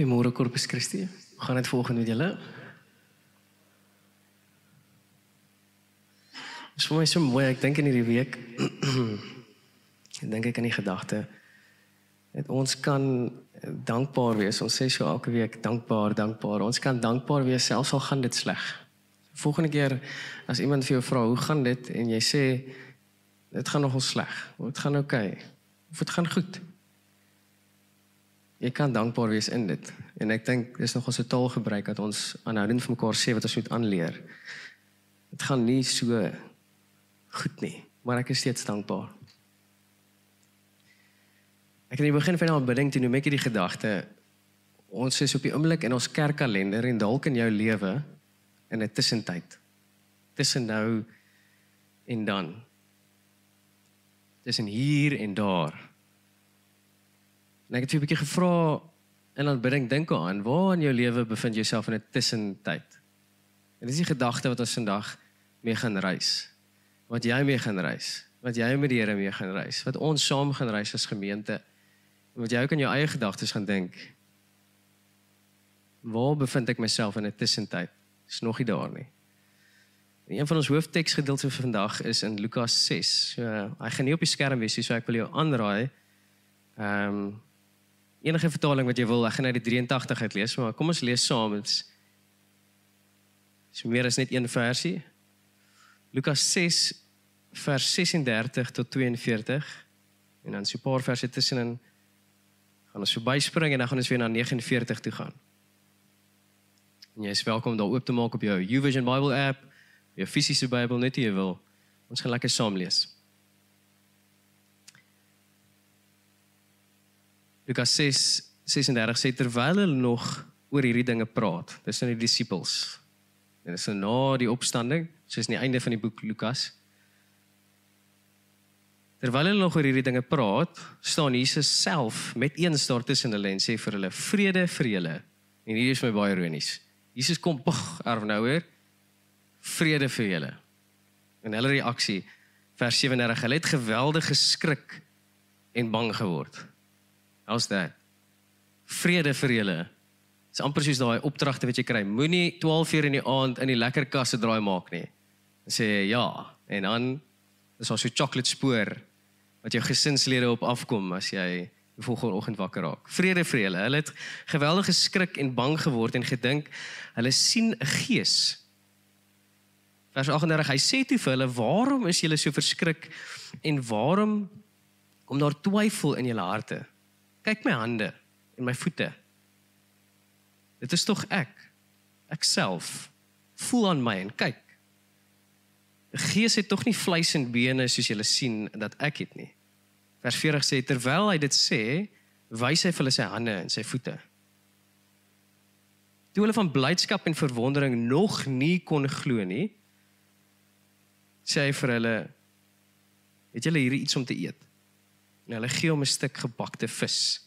Goeiemôre Corpus Christi. Hoe gaan dit volgens met julle? Dis vir my so mooi. Ek dink in hierdie week ek dink ek aan die gedagte dat ons kan dankbaar wees. Ons sê so elke week dankbaar, dankbaar. Ons kan dankbaar wees selfs al gaan dit sleg. Volgende keer as iemand vir jou vra hoe gaan dit en jy sê dit gaan nogal sleg. Dit gaan oukei. Okay. Of dit gaan goed jy kan dankbaar wees in dit. En ek dink dis nog ons se taal gebruik dat ons aanhoudend vir mekaar sê wat ons moet aanleer. Dit gaan nie so goed nie, maar ek is steeds dankbaar. Ek het in die begin van al bedink toe ek hierdie gedagte ons is op die oomblik in ons kerkkalender en dalk in jou lewe in 'n tussentyd. Tussen nou en dan. Tussen hier en daar. En ek het vir 'n bietjie gevra in aanbidding dink aan waar in jou lewe bevind jy jouself in 'n tussentyd. En dis die gedagte wat ons vandag mee gaan reis. Wat jy mee gaan reis, wat jy met die Here mee gaan reis, wat ons saam gaan reis as gemeente. En wat jy ook in jou eie gedagtes gaan dink. Waar bevind ek myself in 'n tussentyd? Is nog nie daar nie. En een van ons hoofteksgedeeltes vir vandag is in Lukas 6. So hy gaan nie op die skerm wees nie, so ek wil jou aanraai. Ehm um, enige vertaling wat jy wil, ek gaan uit die 83 uit lees, maar kom ons lees saam. Dit is meer as net een versie. Lukas 6 vers 36 tot 42 en dan so 'n paar verse tussenin gaan ons verbyspring en dan gaan ons weer na 49 toe gaan. En jy is welkom daar oop te maak op jou YouVision Bible app, jou fisiese Bybel net jy wil. Ons gaan lekker saam lees. Lukas 6 36 sê terwyl hulle nog oor hierdie dinge praat, dis nou die disippels. En dis na die opstanding, soos aan die einde van die boek Lukas. Terwyl hulle nog oor hierdie dinge praat, staan Jesus self met een staar tussen hulle en sê vir hulle: "Vrede vir julle." En hier is my baie ironies. Jesus kom pog erf nou weer. Vrede vir julle. En hulle reaksie vers 37, hulle het geweldig geskrik en bang geword. How's that? Vrede vir julle. Dis amper soos daai opdragte wat jy kry. Moenie 12 uur in die aand in die lekker kasse draai maak nie. Dan sê ja en dan is daar so 'n chocolate spoor wat jou gesinslede op afkom as jy die volgende oggend wakker raak. Vrede vir julle. Hulle het geweldig geskrik en bang geword en gedink hulle sien 'n gees. Vers 38. Hy sê toe vir hulle: "Waarom is julle so verskrik en waarom kom daar twyfel in julle harte?" Kyk my hande en my voete. Dit is tog ek. Ek self voel aan my en kyk. Die gees het tog nie vleis en bene soos julle sien dat ek het nie. Vers 40 sê terwyl hy dit sê, wys hy vir hulle sy hande en sy voete. Toe hulle van blydskap en verwondering nog nie kon glo nie, sê hy vir hulle: "Het julle hier iets om te eet?" En hulle gee hom 'n stuk gebakte vis.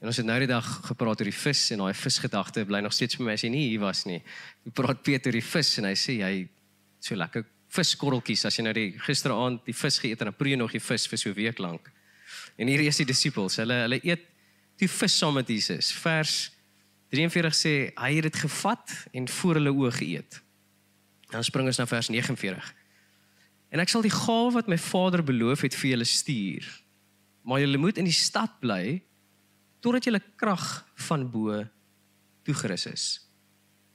En ons het nou die dag gepraat oor die vis en daai visgedagte bly nog steeds vir my as hy nie hier was nie. Ek praat Peter oor die vis en hy sê hy so lekker viskorreltjies as jy nou die gisteraand die vis geëet en dan proe jy nog die vis vir so 'n week lank. En hier is die disippels. Hulle hulle eet die vis saam met Jesus. Vers 43 sê hy het dit gevat en voor hulle oë geëet. Dan spring ons na vers 49. En ek sal die gawe wat my Vader beloof het vir julle stuur maar julle moet in die stad bly totdat julle krag van bo toegerus is.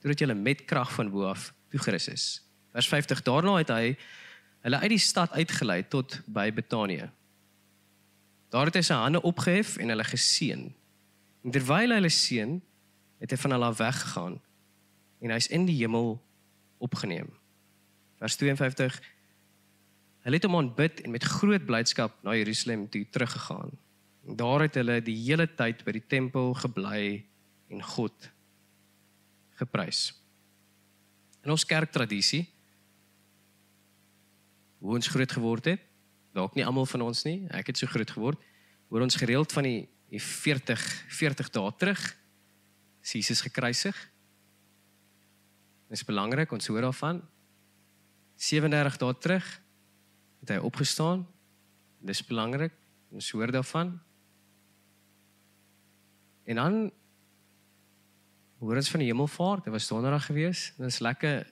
Totdat julle met krag van bo af toegerus is. Vers 50 daarna het hy hulle uit die stad uitgelei tot by Betanië. Daar het hy sy hande opgehef en hulle geseën. En terwyl hy hulle seën, het hy van hulle af weggegaan en hy's in die hemel opgeneem. Vers 52 Hulle het hom aanbid en met groot blydskap na Jerusalem toe teruggegaan. En daar het hulle die hele tyd by die tempel gebly en God geprys. In ons kerktradisie hoe ons groot geword het, dalk nie almal van ons nie, ek het so groot geword, hoor ons gereeld van die, die 40 40 dae terug is Jesus gekruisig. Dit is belangrik ons hoor daarvan. 37 dae terug het hy opgestaan. Dis belangrik. Ons hoor daarvan. En dan hoor ons van die hemelvaart. Dit was donderdag gewees. Dit is lekker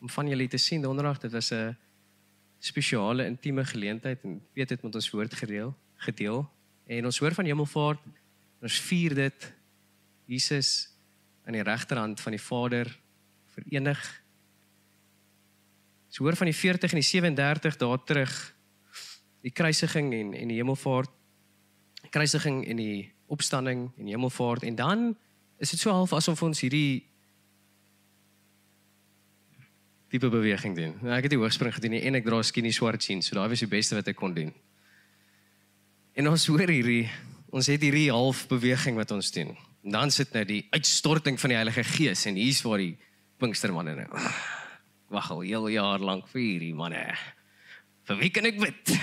om van julle te sien donderdag. Dit was 'n spesiale intieme geleentheid en weet dit met ons woord gedeel, gedeel. En ons hoor van hemelvaart. Ons vier dit Jesus aan die regterhand van die Vader verenig. Ons hoor van die 40 en die 37 dae terug die kruisiging en en die hemelvaart. Die kruisiging en die opstanding en die hemelvaart en dan is dit so half asof ons hierdie tipe beweging doen. Nou ek het die hoogspring gedoen en ek dra skinny swart jeans, so daai was die beste wat ek kon doen. En ons hoor hierdie ons het hierdie half beweging wat ons doen. En dan sit nou die uitstorting van die Heilige Gees en hier's waar die Pinkstermanne nou. Wag al heel jaar lank vir hierdie manne. Vir wie kan ek bid?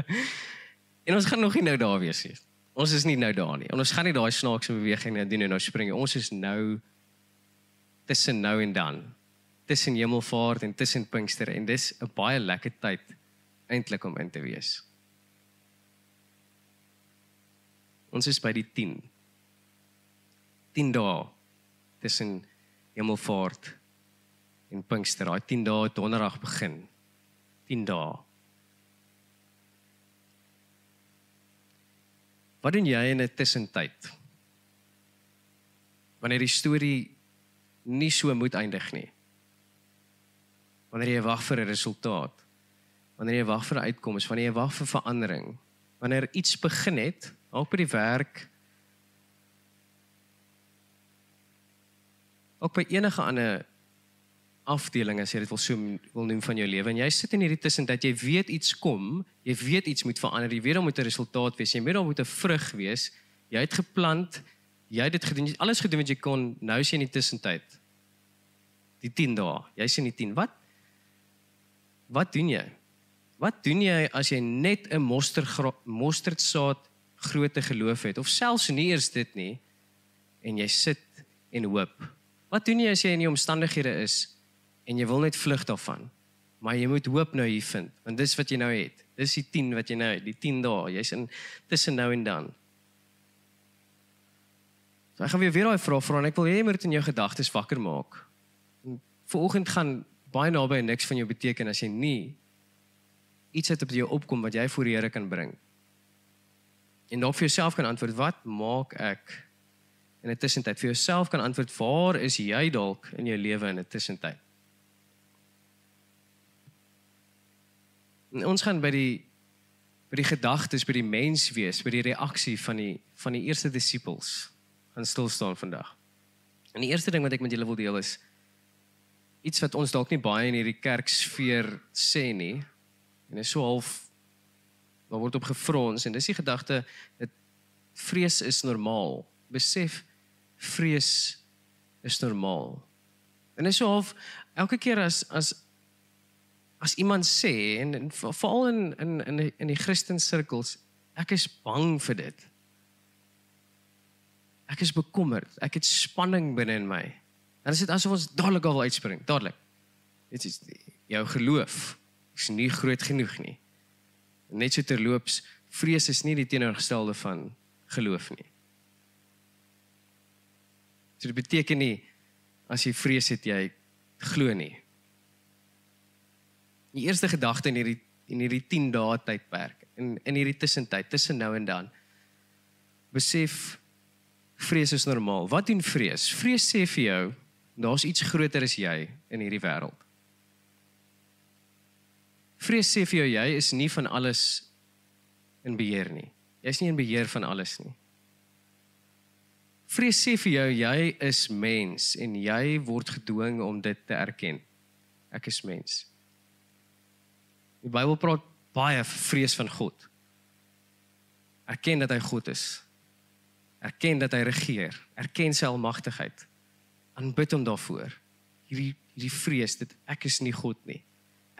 en ons gaan nog nie nou daar wees nie. Ons is nie nou daar nie. En ons gaan nie daai snaakse beweging nou doen en nou spring nie. Ons is nou tussen nou en dan. Tussen Hemelvaart en tussen Pinkster en dis 'n baie lekker tyd eintlik om in te wees. Ons is by die 10. 10 dae tussen Hemelvaart en Pinkster. Daai 10 dae donderdag begin. 10 dae. Wat doen jy in 'n tussentyd? Wanneer die storie nie so moet eindig nie. Wanneer jy wag vir 'n resultaat. Wanneer jy wag vir 'n uitkoms, wanneer jy wag vir verandering. Wanneer iets begin het, ook by die werk, ook by enige ander afdeling as jy dit wil so wil noem van jou lewe. En jy sit in hierdie tussentyd jy weet iets kom jy weet iets moet verander jy weet daar moet 'n resultaat wees jy weet daar moet 'n vrug wees. Jy het geplant jy het dit gedoen jy het alles gedoen wat jy kon nou is jy in die tussentyd die 10 dae jy's in die 10 wat wat doen jy? Wat doen jy as jy net 'n mosterd mosterdsaad grootte geloof het? Of selfs nie eers dit nie en jy sit en hoop. Wat doen jy as jy in die omstandighede is en jy wil net vlug daarvan? Maar jy moet hoop nou hier vind, want dis wat jy nou het. Dis die 10 wat jy nou het, die 10 dae. Jy's in tussen nou en dan. So ek gaan weer weer daai vraag vra en ek wil hê jy moet in jou gedagtes wakker maak. Vanoggend gaan baie naby niks van jou beteken as jy nie iets het op jou opkom wat jy voor die Here kan bring. En dan vir jouself kan antwoord, wat maak ek in 'n tussentyd vir jouself kan antwoord waar is jy dalk in jou lewe in 'n tussentyd ons gaan by die by die gedagtes by die mens wees by die reaksie van die van die eerste disippels gaan stil staan vandag. En die eerste ding wat ek met julle wil deel is iets wat ons dalk nie baie in hierdie kerksfeer sê nie. En is so half daar word op gefrons en dis die gedagte dat vrees is normaal. Besef vrees is normaal. En is so half elke keer as as as iemand sê en, en veral in in in die, in die Christen sirkels, ek is bang vir dit. Ek is bekommerd. Ek het spanning binne in my. Dan is dit asof ons dadelik al wil uitspring, dadelik. Dit is jou geloof is nie groot genoeg nie. Net so terloops, vrees is nie die teenoorgestelde van geloof nie. So dit beteken nie as jy vrees het jy glo nie. Die eerste gedagte in hierdie in hierdie 10 dae tydperk in in hierdie tussentyd tussen nou en dan besef vrees is normaal. Wat doen vrees? Vrees sê vir jou daar's iets groter as jy in hierdie wêreld. Vrees sê vir jou jy is nie van alles in beheer nie. Jy's nie in beheer van alles nie. Vrees sê vir jou jy is mens en jy word gedwing om dit te erken. Ek is mens. Die Bybel praat baie vrees van God. Erken dat hy God is. Erken dat hy regeer. Erken sy almagtigheid. Aanbid hom daarvoor. Hierdie hierdie vrees dit ek is nie God nie.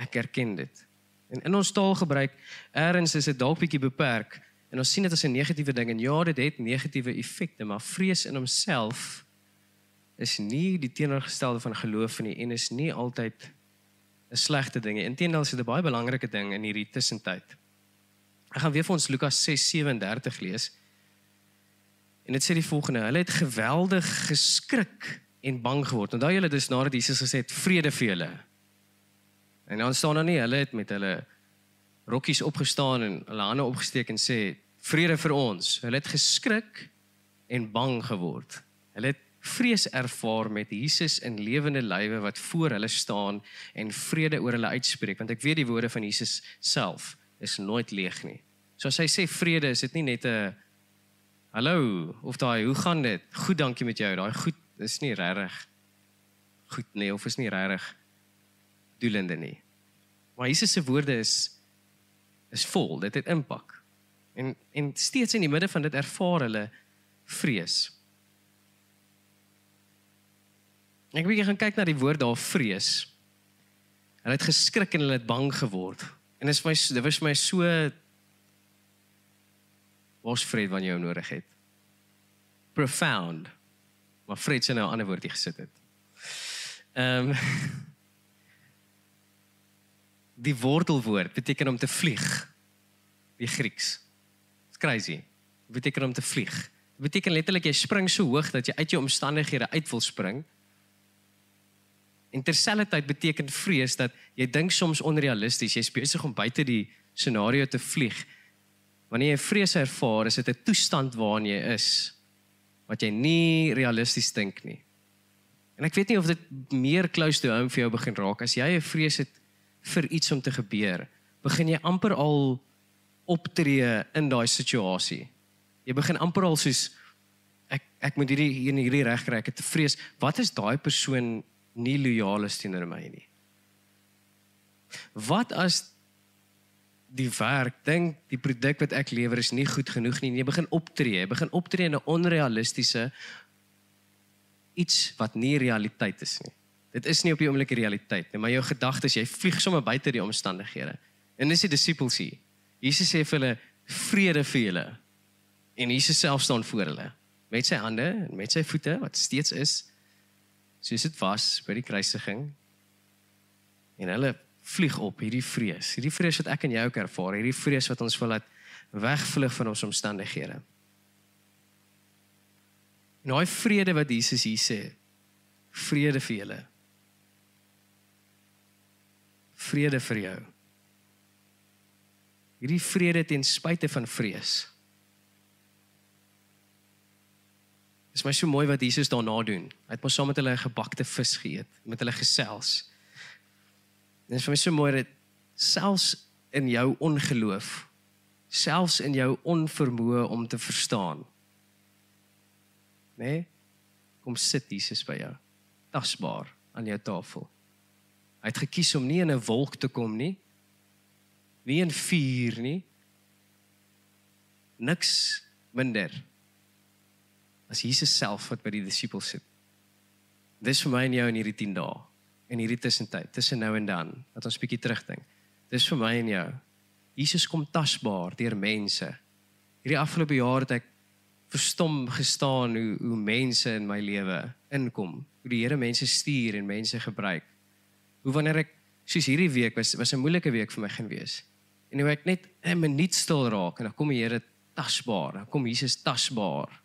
Ek erken dit. En in ons taalgebruik eers is dit dalk bietjie beperk. En ons sien dit as 'n negatiewe ding en ja, dit het negatiewe effekte, maar vrees in homself is nie die teenoorgestelde van geloof nie en is nie altyd 'n slegte ding nie. Inteendeel is dit 'n baie belangrike ding in hierdie tussentyd. Ek gaan weer vir ons Lukas 6:37 lees. En dit sê die volgende: Hulle het geweldig geskrik en bang geword. Onthou julle dis nadat Jesus gesê het vrede vir julle. En dan staan daar nie hulle het met hulle rokkies opgestaan en hulle hande opgesteek en sê vrede vir ons. Hulle het geskrik en bang geword. Hulle het vrees ervaar met Jesus in lewende lywe wat voor hulle staan en vrede oor hulle uitspreek want ek weet die woorde van Jesus self is nooit leeg nie. So as hy sê vrede is dit nie net 'n hallo of daai hoe gaan dit? Goed, dankie met jou. Daai goed is nie regtig goed nie of is nie regtig doelende nie. Maar Jesus se woorde is is vol, dit het impak. En en steeds in die midde van dit ervaar hulle vrees. Ek wil gaan kyk na die woord daar vrees. Hulle het geskrik en hulle het bang geword. En dit is my dit was my so Waar's Fred wanneer jy hom nodig het? Profound. Maar Fred sê nou 'n ander woordjie gesit het. Ehm um, Die wortelwoord beteken om te vlieg. Die Grieks. It's crazy. Beteken om te vlieg. Beteken letterlik jy spring so hoog dat jy uit jou omstandighede uit wil spring. En terselfdertyd beteken vrees dat jy dink soms onrealisties, jy's besig om buite die scenario te vlieg. Wanneer jy vrees ervaar, is dit 'n toestand waarin jy is wat jy nie realisties dink nie. En ek weet nie of dit meer close to home vir jou begin raak as jy 'n vrees het vir iets om te gebeur. Begin jy amper al optree in daai situasie. Jy begin amper al soos ek ek moet hierdie hier hierdie reg kry. Ek het te vrees, wat is daai persoon nie lojaal is teenoor my nie? Wat as die werk dink die produk wat ek lewer is nie goed genoeg nie. Jy begin optree, jy begin optree in 'n onrealistiese iets wat nie realiteit is nie. Dit is nie op die oomblik realiteit nie, maar jou gedagtes, jy vlieg sommer buite die omstandighede. En dis die disippels hier. Jesus sê vir hulle vrede vir julle. En Jesus self staan voor hulle met sy hande en met sy voete wat steeds is soos dit was by die kruisiging. En hulle vlieg op hierdie vrees. Hierdie vrees wat ek en jy ook ervaar, hierdie vrees wat ons wil laat wegvlug van ons omstandighede. En daai vrede wat Jesus hier sê, vrede vir julle. Vrede vir jou. Hierdie vrede ten spyte van vrees. Dit is my so mooi wat Jesus daarna doen. Hy het mos saam met hulle 'n gebakte vis geëet, met hulle gesels. Dit is vir my so mooi dat selfs in jou ongeloof, selfs in jou onvermoë om te verstaan. Né? Nee? Kom sit Jesus by jou. Tasbaar aan jou tafel. Hy het gekies om nie in 'n wolk te kom nie. Nie in vuur nie. Niks minder as Jesus self wat by die disippels sit. Dis vir my en jou in hierdie 10 dae in hierdie tussentyd, tussen nou en dan, dat ons bietjie terugdink. Dis vir my en jou. Jesus kom tasbaar deur mense. Hierdie afgelope jaar het ek verstom gestaan hoe hoe mense in my lewe inkom. Hoe die Here mense stuur en mense gebruik. Hoe wanneer ek soos hierdie week was was 'n moeilike week vir my gaan wees. En hoe ek net 'n minuut stil raak en dan kom die Here tasbaar. Dan kom Jesus tasbaar.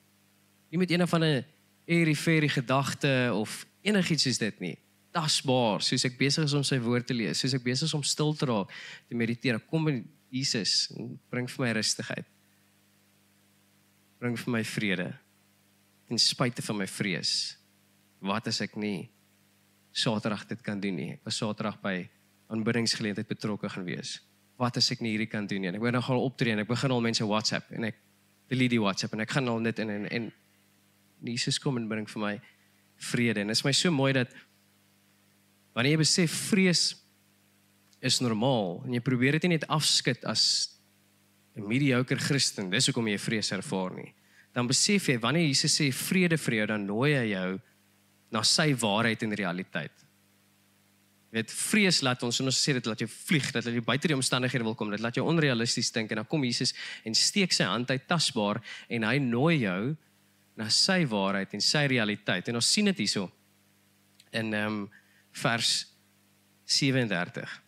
Nie met een 'n airy fairy gedagte of enigiets soos dit nie tasbaar soos ek besig is om sy woord te lees, soos ek besig is om stil te raak, te mediteer. Kom in Jesus en bring vir my rustigheid. Bring vir my vrede. In spite van my vrees. Wat as ek nie Saterdag dit kan doen nie? Ek was Saterdag by aanbiddingsgeleentheid betrokke gaan wees. Wat as ek nie hierdie kan doen nie? Ek wou nou gaan optree en ek begin al mense WhatsApp en ek delete die WhatsApp en ek gaan al net in en en Jesus kom en bring vir my vrede. En dit is my so mooi dat Wanneer jy besef vrees is normaal en jy probeer dit nie net afskud as 'n mediocre Christen, dis hoekom jy vrees ervaar nie. Dan besef jy wanneer Jesus sê vrede vir jou, dan nooi hy jou na sy waarheid en realiteit. Dit vrees laat ons ons sê dit laat jou vlieg, dat jy buite die omstandighede wil kom, dit laat jou onrealisties dink en dan kom Jesus en steek sy hand uit tasbaar en hy nooi jou na sy waarheid en sy realiteit. En ons sien dit hierso. En ehm um, vers 37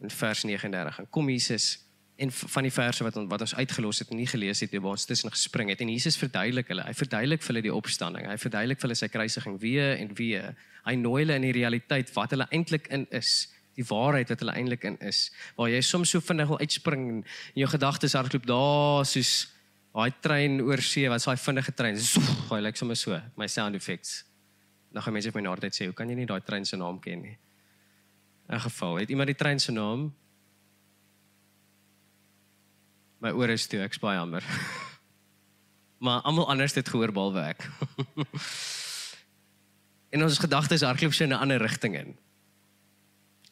en vers 39. En kom Jesus en van die verse wat wat ons uitgelos het en nie gelees het waar ons tussen gespring het en Jesus verduidelik hulle. Hy verduidelik vir hulle die opstanding. Hy verduidelik vir hulle sy kruisiging weer en weer. Hy nooi hulle in die realiteit wat hulle eintlik in is, die waarheid wat hulle eintlik in is. Waar jy soms so vinnig wil uitspring en jou gedagtes hardloop daar soos daai trein oor see, wat daai vinnige trein. Hy lyk sommer so, my sound effects. Nou gaan mense vir my na altyd sê, "Hoe kan jy nie daai trein se naam ken nie?" In geval, het iemand die trein se naam? My ore is toe, ek's baie jammer. maar almal anders het gehoor behalwe ek. en ons gedagtes hardloop so in 'n ander rigting in.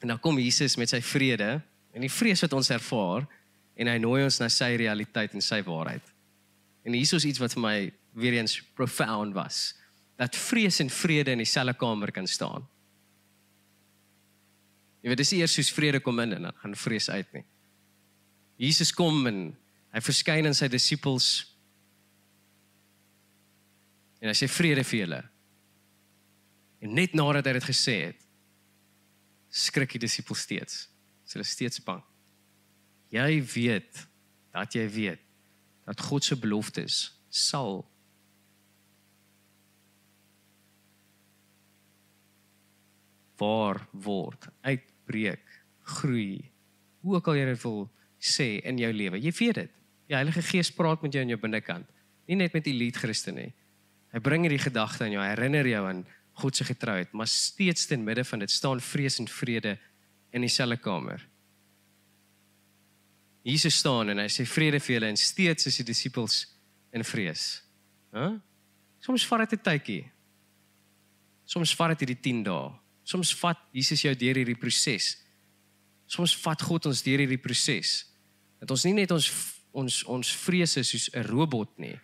En dan kom Jesus met sy vrede en die vrees wat ons ervaar en hy nooi ons na sy realiteit en sy waarheid. En hier is iets wat vir my weer eens profound was. Dat vrees en vrede in dieselfde kamer kan staan. Jy weet dis eers soos vrede kom in en dan gaan vrees uit nie. Jesus kom en hy verskyn aan sy disippels. En hy sê vrede vir julle. En net nadat hy dit gesê het, skrik die disippels steeds. Hulle is steeds bang. Jy weet dat jy weet dat God se beloftes sal waar word uitbreek groei hoe ook al jy dit wil sê in jou lewe. Jy weet dit. Die Heilige Gees praat met jou in jou binnekant. Nie net met elite Christene nie. Hy bring hierdie gedagte aan jou, herinner jou aan God se getrouheid, maar steeds ten midde van dit staan vrees en vrede in dieselfde kamer. Jesus staan en hy sê vrede vir julle en steeds is die disippels in vrees. Hæ? Huh? Soms vat dit 'n tydjie. Soms vat dit hierdie 10 dae. Soms vat Jesus jou deur hierdie proses. Soms vat God ons deur hierdie proses. Dat ons nie net ons ons ons vrese soos 'n robot nie.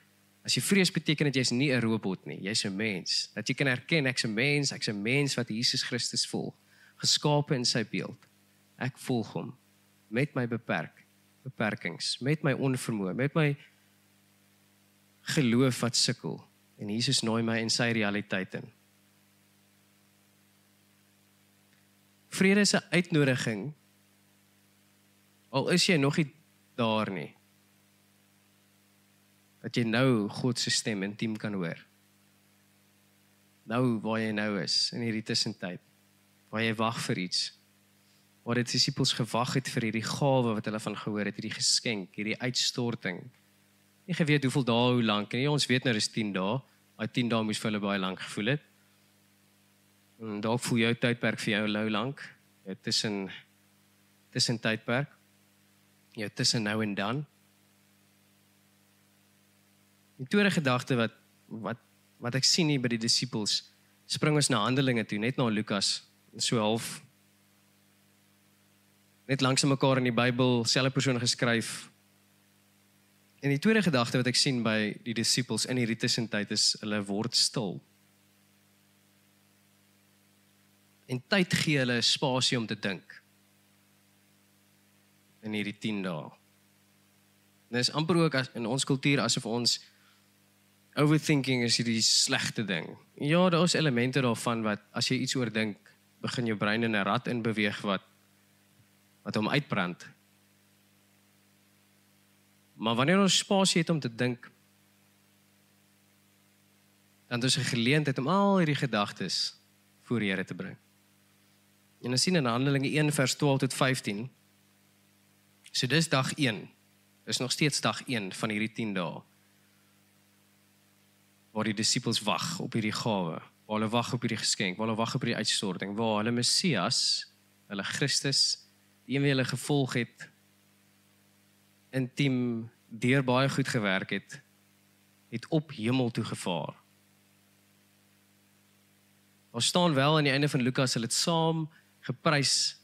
As jy vrees beteken dit jy's nie 'n robot nie, jy's 'n mens. Dat jy kan erken ek's 'n mens, ek's 'n mens wat Jesus Christus volg, geskape in sy beeld. Ek volg hom met my beperk beperkings, met my onvermoë, met my geloof wat sukkel. En Jesus nooi my in sy realiteit in. Vrede is 'n uitnodiging. Al is jy nog nie daar nie. Dat jy nou God se stem intiem kan hoor. Nou waar jy nou is in hierdie tussentyd. Waar jy wag vir iets. Waar die disippels gewag het vir hierdie gawe wat hulle van gehoor het, hierdie geskenk, hierdie uitstorting. Nie geweet hoeveel dae hoe lank nie. Ons weet nou dis 10 dae. Daai 10 dae moes vir hulle baie lank gevoel het. En dalk voel jou tydperk vir jou lou lank. Jou tussen tussen tydperk jou tussen nou en dan. Die tweede gedagte wat wat wat ek sien hier by die disippels spring ons na Handelinge toe, net na Lukas, so half net langs mekaar in die Bybel, selfe persoon geskryf. En die tweede gedagte wat ek sien by die disippels in hierdie tussentyd is hulle word stil. En tyd gee hulle spasie om te dink in hierdie 10 dae. Dit is amper ook as in ons kultuur asof ons overthinking is hierdie slegte ding. Ja, daar is elemente daarvan wat as jy iets oordink, begin jou brein in 'n rat in beweeg wat wat hom uitbrand. Maar wanneer ons spasie het om te dink, dan is 'n geleentheid om al hierdie gedagtes voor die Here te bring. En ons sien in Handelinge 1 vers 12 tot 15 So dis dag 1. Dis nog steeds dag 1 van hierdie 10 dae. Waar die disippels wag op hierdie gawe, waar hulle wag op hierdie geskenk, waar hulle wag op hierdie uitstorting, waar hulle Messias, hulle Christus, die een wie hulle gevolg het, intiem deur baie goed gewerk het, het op hemel toe gevaar. Ons staan wel aan die einde van Lukas, hulle het saam geprys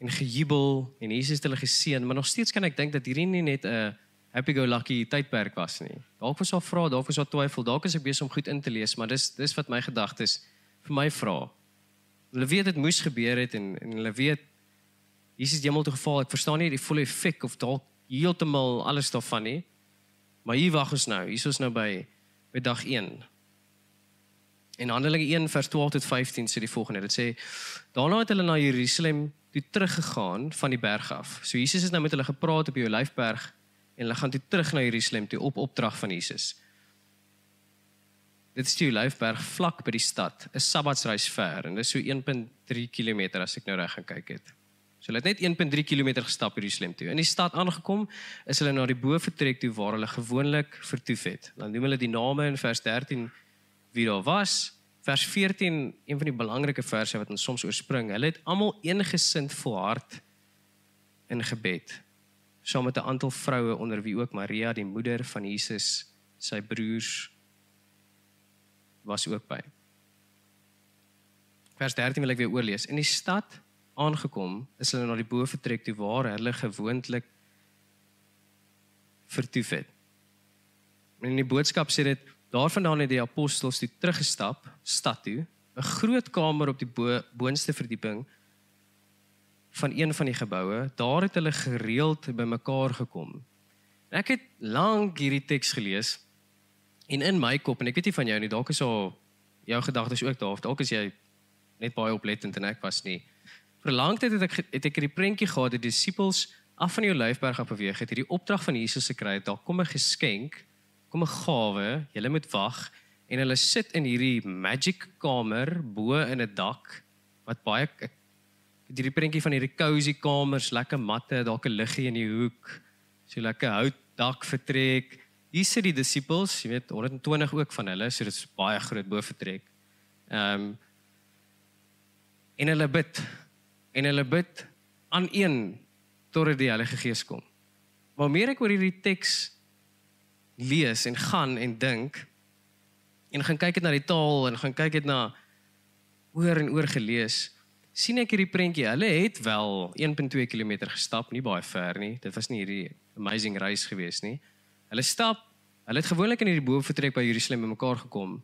en gejubel en Jesus het hulle geseën, maar nog steeds kan ek dink dat hierdie nie net 'n happy go lucky tydperk was nie. Dalk was daar vrae, dalk was daar twyfel, dalk is ek besig om goed in te lees, maar dis dis wat my gedagtes vir my vra. Hulle weet dit moes gebeur het en en hulle weet Jesus het hemel toe geval. Ek verstaan nie die volle effek of dalk heeltemal alles daarvan nie. Maar hier wag ons nou. Hier is ons nou by by dag 1. En Handelinge 1 vers 12 tot 15 sê die volgende. Dit sê daarna het hulle na Jerusalem toe teruggegaan van die berg af. So Jesus het nou met hulle gepraat op die Olyfberg en hulle gaan toe terug na Jerusalem toe op opdrag van Jesus. Dit is die Olyfberg vlak by die stad, 'n Sabbatsreis ver en dit is so 1.3 km as ek nou reg gaan kyk het. So hulle het net 1.3 km gestap Jerusalem toe. In die stad aangekom, is hulle na die bo vertrek toe waar hulle gewoonlik vertoef het. Dan noem hulle die name in vers 13 wie daar was. Vers 14, een van die belangrike verse wat ons soms oorspring. Hulle het almal eengesind volhard in gebed. Saam met 'n aantal vroue onder wie ook Maria, die moeder van Jesus, sy broers was ook by. Vers 13 wil ek weer oorlees. In die stad aangekom, is hulle na die bo vertrek toe waar hulle gewoonlik vertoef het. En in die boodskap sê dit daarvandaan het die apostels toe teruggestap stad toe, 'n groot kamer op die bo boonste verdieping van een van die geboue. Daar het hulle gereeld bymekaar gekom. Ek het lank hierdie teks gelees En in my kop en ek weet nie van jou nie, dalk is al jou gedagtes ook daar of dalk is jy net baie oplettend en ek was nie. Vir lank tyd het ek het ek hierdie prentjie gehad dat die disippels af van die Olyfberg af beweeg het, hierdie opdrag van Jesus gekry het, daar kom 'n geskenk, kom 'n gawe, jy moet wag en hulle sit in hierdie magic kamer bo in 'n dak wat baie ek het hierdie prentjie van hierdie cozy kamers, lekker matte, dalk 'n liggie in die hoek, so lekker hout dak vertrek hier sit die disippels, jy weet 120 ook van hulle, so dit is baie groot bo vertrek. Ehm um, en hulle bid en hulle bid aan een totdat die Heilige Gees kom. Maar meer ek oor hierdie teks lees en gaan en dink en gaan kyk dit na die taal en gaan kyk dit na oor en oor gelees, sien ek hierdie prentjie. Hulle het wel 1.2 km gestap, nie baie ver nie. Dit was nie hierdie amazing reis gewees nie. Hulle stap, hulle het gewoonlik in hierdie boefretrek by Jerusalem bymekaar gekom.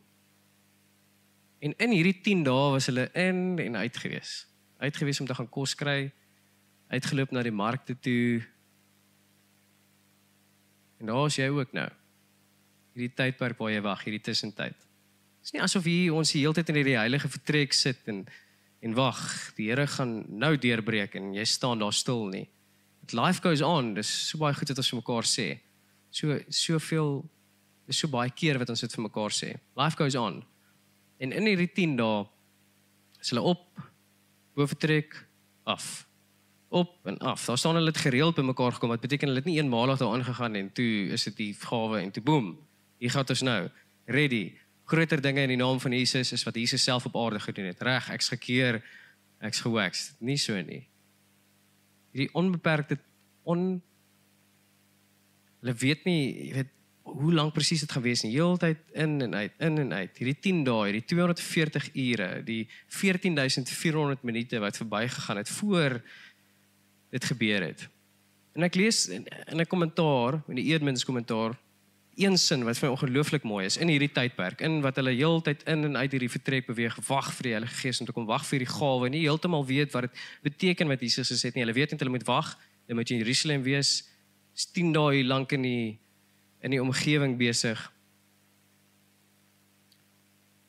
En in hierdie 10 dae was hulle in en uit gewees. Uit gewees om te gaan kos kry, uitgeloop na die markte toe. En daar is jy ook nou. Hierdie tydperk waar jy wag, hierdie tussentyd. Dit is nie asof hier ons die hele tyd in hierdie heilige vertrek sit en en wag, die Here gaan nou deurbreek en jy staan daar stil nie. Life goes on. Dis so baie goed wat ons vir mekaar sê. So soveel is so baie keer wat ons dit vir mekaar sê. Life goes on. En in hierdie 10 dae is hulle op bo vertrek af. Op en af. Daar staan hulle het gereeld by mekaar gekom. Wat beteken hulle het nie eenmalig daar aangegaan en toe is dit die gawe en toe boem. Hier gaan ons nou. Ready. Groter dinge in die naam van Jesus is wat Jesus self op aarde gedoen het. Reg, ek's gekeer. Ek's gewax. Nie so nie. Hierdie onbeperkte on Hulle weet nie, jy weet hoe lank presies dit gewees nie. Heeltyd in en uit, in en uit. Hierdie 10 dae, hierdie 240 ure, die 14400 minute wat verbygegaan het voor dit gebeur het. En ek lees in, in 'n kommentaar, in die Eerdmans kommentaar, een sin wat vir my ongelooflik mooi is in hierdie tydperk, in wat hulle heeltyd in en uit hierdie vertrek beweeg, wag vir die Heilige Gees om te kom, wag vir die gawe, nie heeltemal weet wat dit beteken wat Jesus gesê het nie. Hulle weet net hulle moet wag, hulle moet in Jerusalem wees is 10 dae lank in die in die omgewing besig.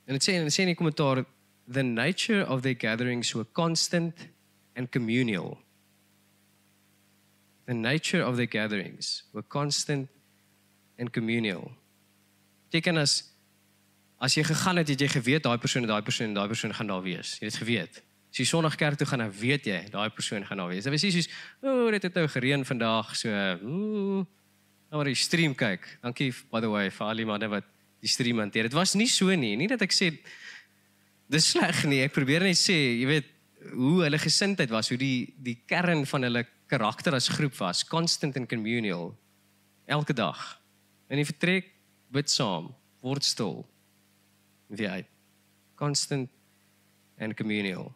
En dit sê en dit sê in die kommentaar the nature of the gatherings were constant and communal. The nature of the gatherings were constant and communal. Teken as as jy gegaan het, het jy geweet daai persoon en daai persoon en daai persoon gaan daar wees. Jy het geweet. As jy Sondag kerk toe gaan, dan weet jy daai persoon gaan daar wees. Dit was nie soos, "O, oh, dit het nou gereën vandag," so, "Ooh, nou maar die stream kyk." Dankie by the way vir al die manne wat die stream hanteer. Dit was nie so nie. Nie dat ek sê dis sleg nie. Ek probeer net sê, jy weet, hoe hulle gesindheid was, hoe die die kern van hulle karakter as groep was, constant and communal. Elke dag. En jy vertrek bid saam, word stil. Wie hy constant and communal.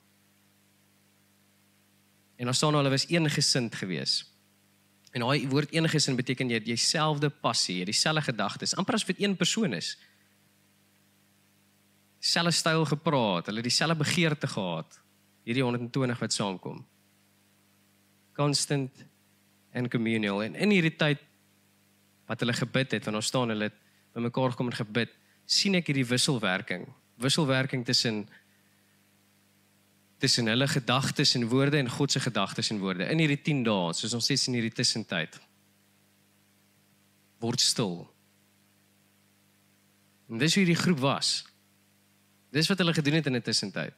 En dan staan hulle was een gesind gewees. En daai woord een gesind beteken jy dieselfde passie, dieselfde gedagtes, amper as vir een persoon is. Selfe styl gepraat, hulle dieselfde begeerte gehad. Hierdie 120 wat saamkom. Constant and communal en in hierdie tyd wat hulle gebid het, want ons staan hulle bymekaar gekom en gebid, sien ek hierdie wisselwerking. Wisselwerking tussen tussen hulle gedagtes en woorde en God se gedagtes en woorde in hierdie 10 dae, soos ons sê in hierdie tussentyd. Word stil. En dis hoe hierdie groep was. Dis wat hulle gedoen het in 'n tussentyd.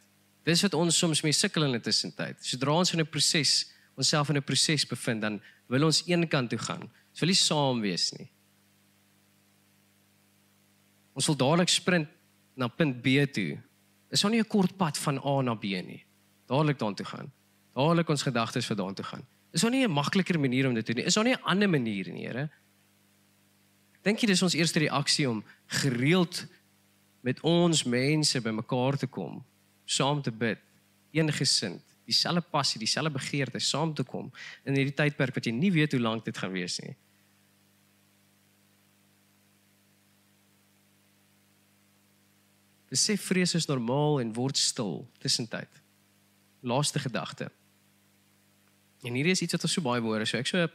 Dis wat ons soms mee sukkel in 'n tussentyd. Sodra ons in 'n proses, onsself in 'n proses bevind, dan wil ons een kant toe gaan. Ons wil nie saam wees nie. Ons wil dadelik sprint na punt B toe. Is daar nie 'n kort pad van A na B nie? Dadelik daartoe gaan. Dadelik ons gedagtes vir daartoe gaan. Is daar nie 'n makliker manier om dit te doen nie? Is daar nie 'n ander manier nie, Here? Dink jy dis ons eerste reaksie om gereeld met ons mense bymekaar te kom, saam te bid, eengesind, dieselfde passie, dieselfde begeerte saam te kom in hierdie tydperk wat jy nie weet hoe lank dit gaan wees nie. Besef vrees is normaal en word stil tussentyd. Laaste gedagte. En hierdie is iets wat ons so baie woorde, so ek so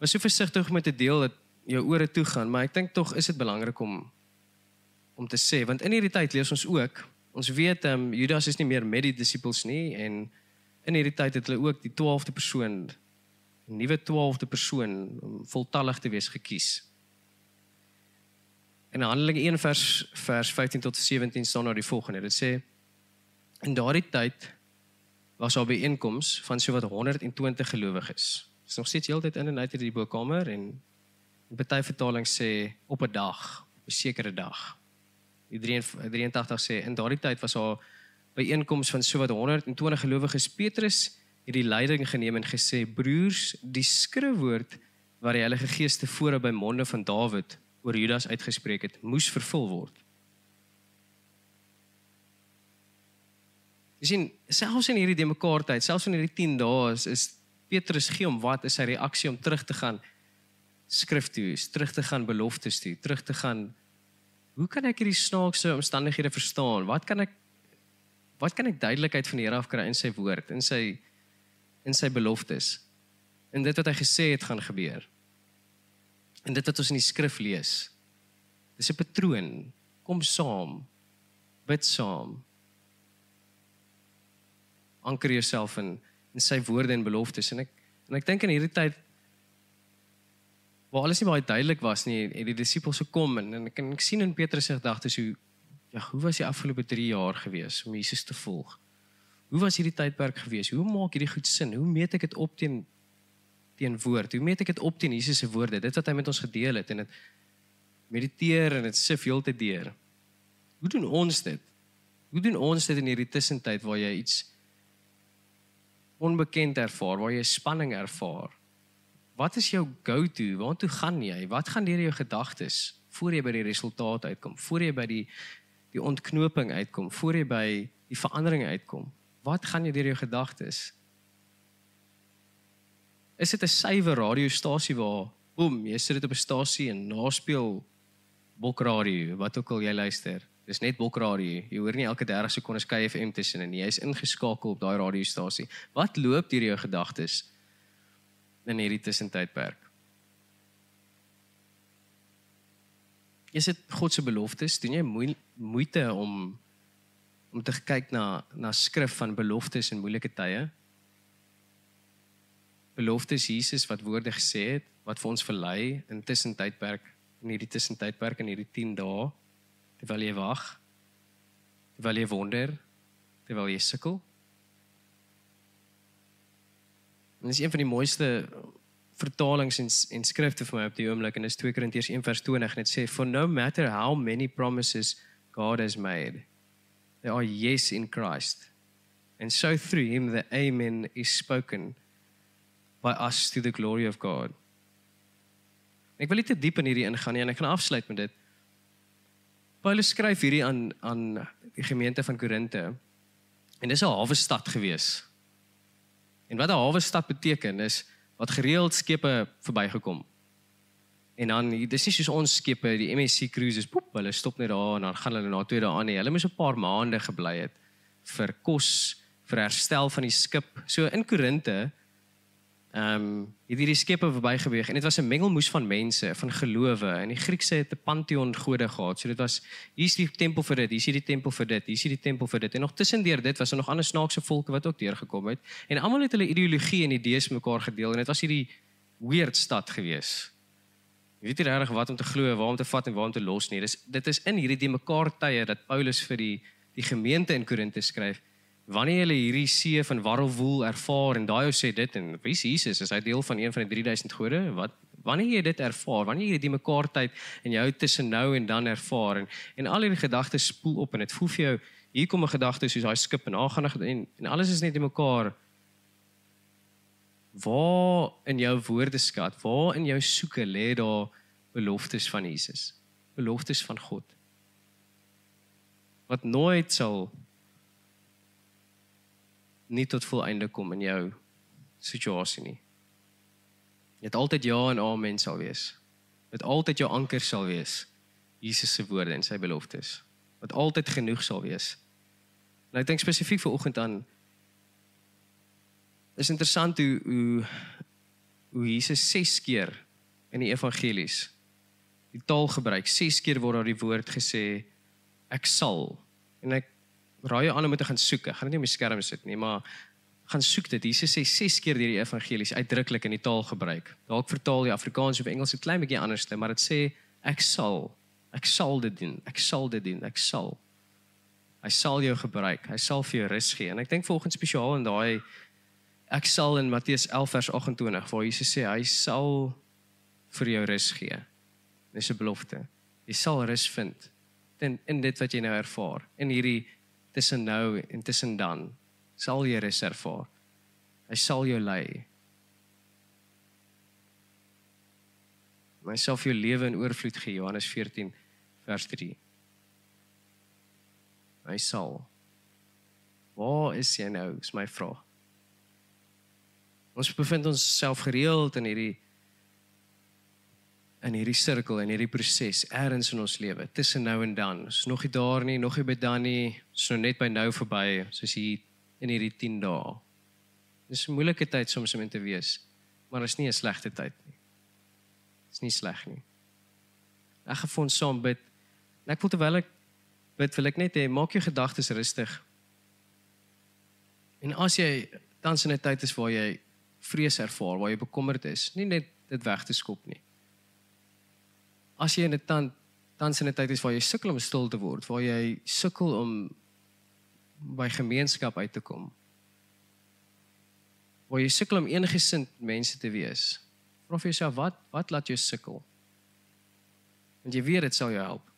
was so versigtig om te deel dat jou ore toe gaan, maar ek dink tog is dit belangrik om om te sê want in hierdie tyd lees ons ook ons weet ehm um, Judas is nie meer met die disippels nie en in hierdie tyd het hulle ook die 12de persoon 'n nuwe 12de persoon om voltallig te wees gekies. In Handelinge 1 vers vers 15 tot 17 staan daar die volgende. Dit sê in daardie tyd was daar byeenkoms van sowat 120 gelowiges. Dis nog steeds heeltyd in en uit hierdie bokkamer en 'n party vertaling sê op 'n dag, 'n sekere dag. Die 83 sê in daardie tyd was daar byeenkoms van sowat 120 gelowiges. Petrus het die leiding geneem en gesê: "Broers, die skrifwoord wat die Heilige Gees tevore by monde van Dawid oor Judas uitgespreek het, moes vervul word." Jy sien, selfs in hierdie demekaar tyd, selfs in hierdie 10 dae is, is Petrus gee hom wat is sy reaksie om terug te gaan skrif toe, terug te gaan beloftes toe, terug te gaan Hoe kan ek hierdie snaakse omstandighede verstaan? Wat kan ek wat kan ek duidelikheid van die Here af kry in sy woord, in sy in sy beloftes? En dit wat hy gesê het gaan gebeur. En dit wat ons in die skrif lees. Dis 'n patroon. Kom saam. Bid saam. Anker jouself in in sy woorde en beloftes en ek en ek dink in hierdie tyd waar alles nie baie duidelik was nie en die disippels gekom en, en ek kan ek sien in Petrus se gedagtes hoe ja, hoe was die afgelope 3 jaar gewees om Jesus te volg? Hoe was hierdie tydperk gewees? Hoe maak hierdie goed sin? Hoe meet ek dit op teen teen woord? Hoe meet ek dit op teen Jesus se woorde? Dit wat hy met ons gedeel het en dit mediteer en dit sif heeltyd deur. Hoe doen ons dit? Hoe doen ons dit in hierdie tussentyd waar jy iets onbekend ervaar, waar jy spanning ervaar? Wat is jou go-to? Waartoe gaan jy? Wat gaan deur jou gedagtes voor jy by die resultaat uitkom? Voor jy by die die ontknoping uitkom? Voor jy by die verandering uitkom? Wat gaan jy deur jou gedagtes? Is dit 'n suiwer radiostasie waar boem, jy sit dit op 'n stasie en naspeel bokradio, wat ook al jy luister. Dis net bokradio. Jy hoor nie elke 30 sekondes KFM tussenin nie. Jy's ingeskakel op daai radiostasie. Wat loop deur jou gedagtes? in hierdie tussentydperk. Is dit God se beloftes? Doen jy moeite om om te kyk na na skrif van beloftes in moeilike tye? Beloftes Jesus wat woorde gesê het wat vir ons verlei in tussentydperk in hierdie tussentydperk in hierdie 10 dae terwyl jy wag terwyl jy wonder terwyl jy sukkel En dis een van die mooiste vertalings en en skrifte vir my op die oomblik en dis 2 Korintiërs 1:20 en dit sê for no matter how many promises God has made they are yes in Christ. And so through him the amen is spoken by us to the glory of God. Ek wil nie te diep in hierdie ingaan nie en ek gaan afsluit met dit. Paulus skryf hierdie aan aan die gemeente van Korinte. En dis 'n hawe stad gewees. En wat 'n hawe stad beteken is wat gereeld skepe verbygekom. En dan dis nie soos ons skepe, die MSC cruises, poep, hulle stop net daar en dan gaan hulle na twee dae aan nie. Hulle moes 'n paar maande gebly het vir kos, vir herstel van die skip. So in Korinte ehm um, het hierdie skepe verbygeweeg en dit was 'n mengelmoes van mense, van gelowe. En die Griekse het 'n pantheon gode gehad. So dit was hier's die tempel vir dit, hier's die tempel vir dit, hier's die tempel vir dit. En nog tussendeur dit was daar nog ander snaakse volke wat ook deurgekom het. En almal het hulle ideologie en idees mekaar gedeel en dit was hierdie weird stad gewees. Jy weet nie regtig wat om te glo, waar om te vat en waar om te los nie. Dis dit is in hierdie die mekaar tye dat Paulus vir die die gemeente in Korinthe skryf wanneer jy hierdie see van warrelwoel ervaar en daai ou sê dit en wie is Jesus? Is hy deel van een van die 3000 gode? Wat wanneer jy dit ervaar wanneer jy die mekaar tyd en jou tussen nou en dan ervaar en en al hierdie gedagtes spoel op en dit voel vir jou hier kom 'n gedagte soos daai skip en daar gaan en en alles is net in mekaar. Waar in jou woordeskat waar in jou soeke lê daar beloftes van Jesus? Beloftes van God. Wat nooit sal nie tot volëinde kom in jou situasie nie. Dit altyd ja en amen sal wees. Dit altyd jou anker sal wees. Jesus se woorde en sy beloftes. Wat altyd genoeg sal wees. En ek dink spesifiek vir oggend aan is interessant hoe hoe hoe Jesus 6 keer in die evangelies die taal gebruik. 6 keer word daar die woord gesê ek sal. En ek raai jou aan om te gaan soek. Ek gaan dit nie op my skerm sit nie, maar gaan soek dit. Jesus sê 6 keer deur die evangelies uitdruklik in die taal gebruik. Dalk vertaal die Afrikaans of Engels 'n klein bietjie anders, maar dit sê ek sal, ek sal dit doen. Ek sal dit doen. Ek sal. Hy sal jou gebruik. Hy sal vir jou rus gee. En ek dink volgens spesiaal in daai ek sal in Matteus 11 vers 28 waar Jesus sê hy sal vir jou rus gee. Dis 'n belofte. Jy sal rus vind in in dit wat jy nou ervaar. In hierdie tussen nou en tussen dan sal jy rus ervaar. Hy sal jou lei. My self jou lewe in oorvloed gee Johannes 14 vers 3. Hy sal. Waar is jy nou? Is my vraag. Ons bevind ons self gereeld in hierdie in hierdie sirkel en hierdie proses eers in ons lewe tussen nou en dan. Ons is nog nie daar nie, nog nie by dan nie. Ons is nou net by nou verby, soos hier in hierdie 10 dae. Dis 'n moeilike tyd soms om in te wees, maar is nie 'n slegte tyd nie. Dis nie sleg nie. Ek gefond saam bid. En ek voel terwyl ek bid, wil ek net hê maak jou gedagtes rustig. En as jy tans in 'n tyd is waar jy vrees ervaar, waar jy bekommerd is, nie net dit weg te skop nie as jy in 'n tand tans in 'n tyd is waar jy sukkel om stil te word, waar jy sukkel om by gemeenskap uit te kom. Waar jy sukkel om eengesind mense te wees. Vra vir jouself wat wat laat jou sukkel? Want jy weet dit sal jou help.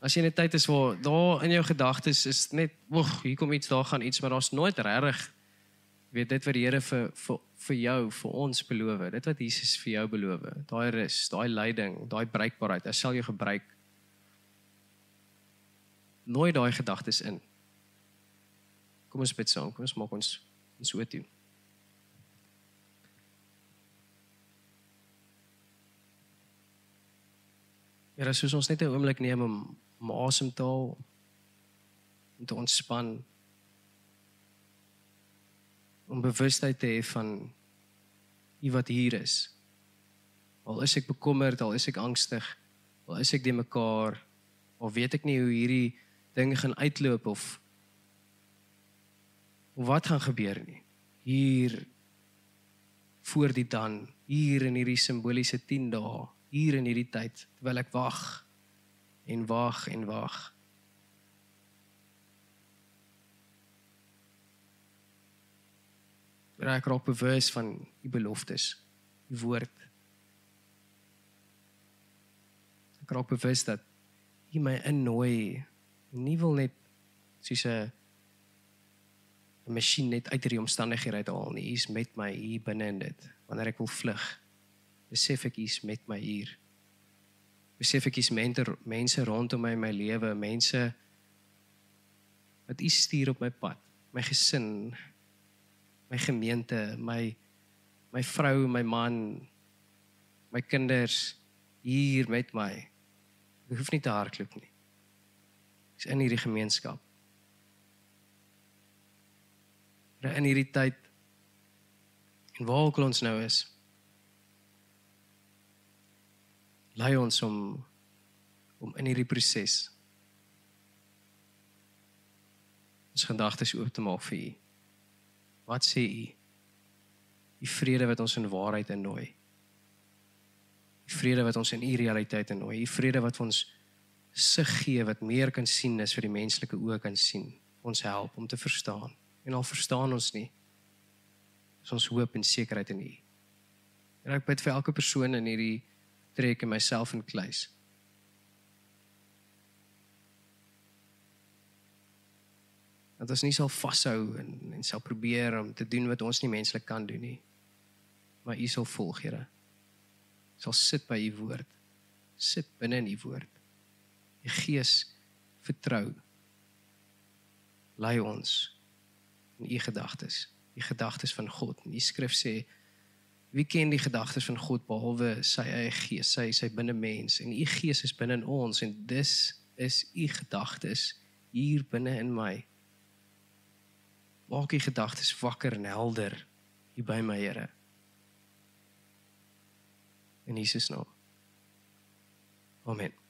As jy in 'n tyd is waar daar in jou gedagtes is net, "Oeg, hier kom iets, daar gaan iets, maar daar's nooit regtig weet dit wat die Here vir vir vir jou, vir ons beloof, dit wat Jesus vir jou beloof, daai rus, daai leiding, daai bereikbaarheid, hy sal jou gebruik. Nooi daai gedagtes in. Kom ons bid saam, kom ons maak ons ons so toe. Ja, soos ons net 'n oomblik neem om om asem te haal om te ontspan om bewustheid te hê van u wat hier is. Al is ek bekommerd, al is ek angstig, al is ek de mekaar, of weet ek nie hoe hierdie dinge gaan uitloop of of wat gaan gebeur nie. Hier voor die dan, hier in hierdie simboliese 10 dae, hier in hierdie tyd terwyl ek wag en wag en wag. Raak raak bewus van die beloftes, die woord. Ek raak bewus dat hy my innooi, nie wil net soos 'n masjien net uit hierdie omstandighede uithaal nie. Hy's met my hier binne in dit. Wanneer ek wil vlug, besef ek hy's met my hier. Besef ek hy's mentor mense rondom my in my lewe, mense wat hy stuur op my pad, my gesin, my gemeente, my my vrou, my man, my kinders hier met my. Ek hoef nie te hardloop nie. Ek's in hierdie gemeenskap. In hierdie tyd En waar ook al ons nou is, lei ons om om in hierdie proses ons gedagtes oop te maak vir U. Wat sê U? Die vrede wat ons in waarheid innooi. Die vrede wat ons in U realiteit innooi. Die vrede wat ons sig gee wat meer kan sien as vir die menslike oë kan sien. Ons help om te verstaan. En al verstaan ons nie, is ons hoop en sekerheid in U. En ek bid vir elke persoon in hierdie trek en myself in kluis. Dat ons nie sal vashou en en sal probeer om te doen wat ons nie menslik kan doen nie. Maar U sal volg, Here. Sal sit by U woord. Sit binne in U woord. Die Gees vertrou. Lei ons in U gedagtes, die gedagtes van God. Die Skrif sê Wie ken die gedagtes van God behalwe sy eie gees, sy sy binne mens en u gees is binne in ons en dis is u gedagtes hier binne in my. Maak u gedagtes wakker en helder hier by my Here. In Jesus naam. Amen.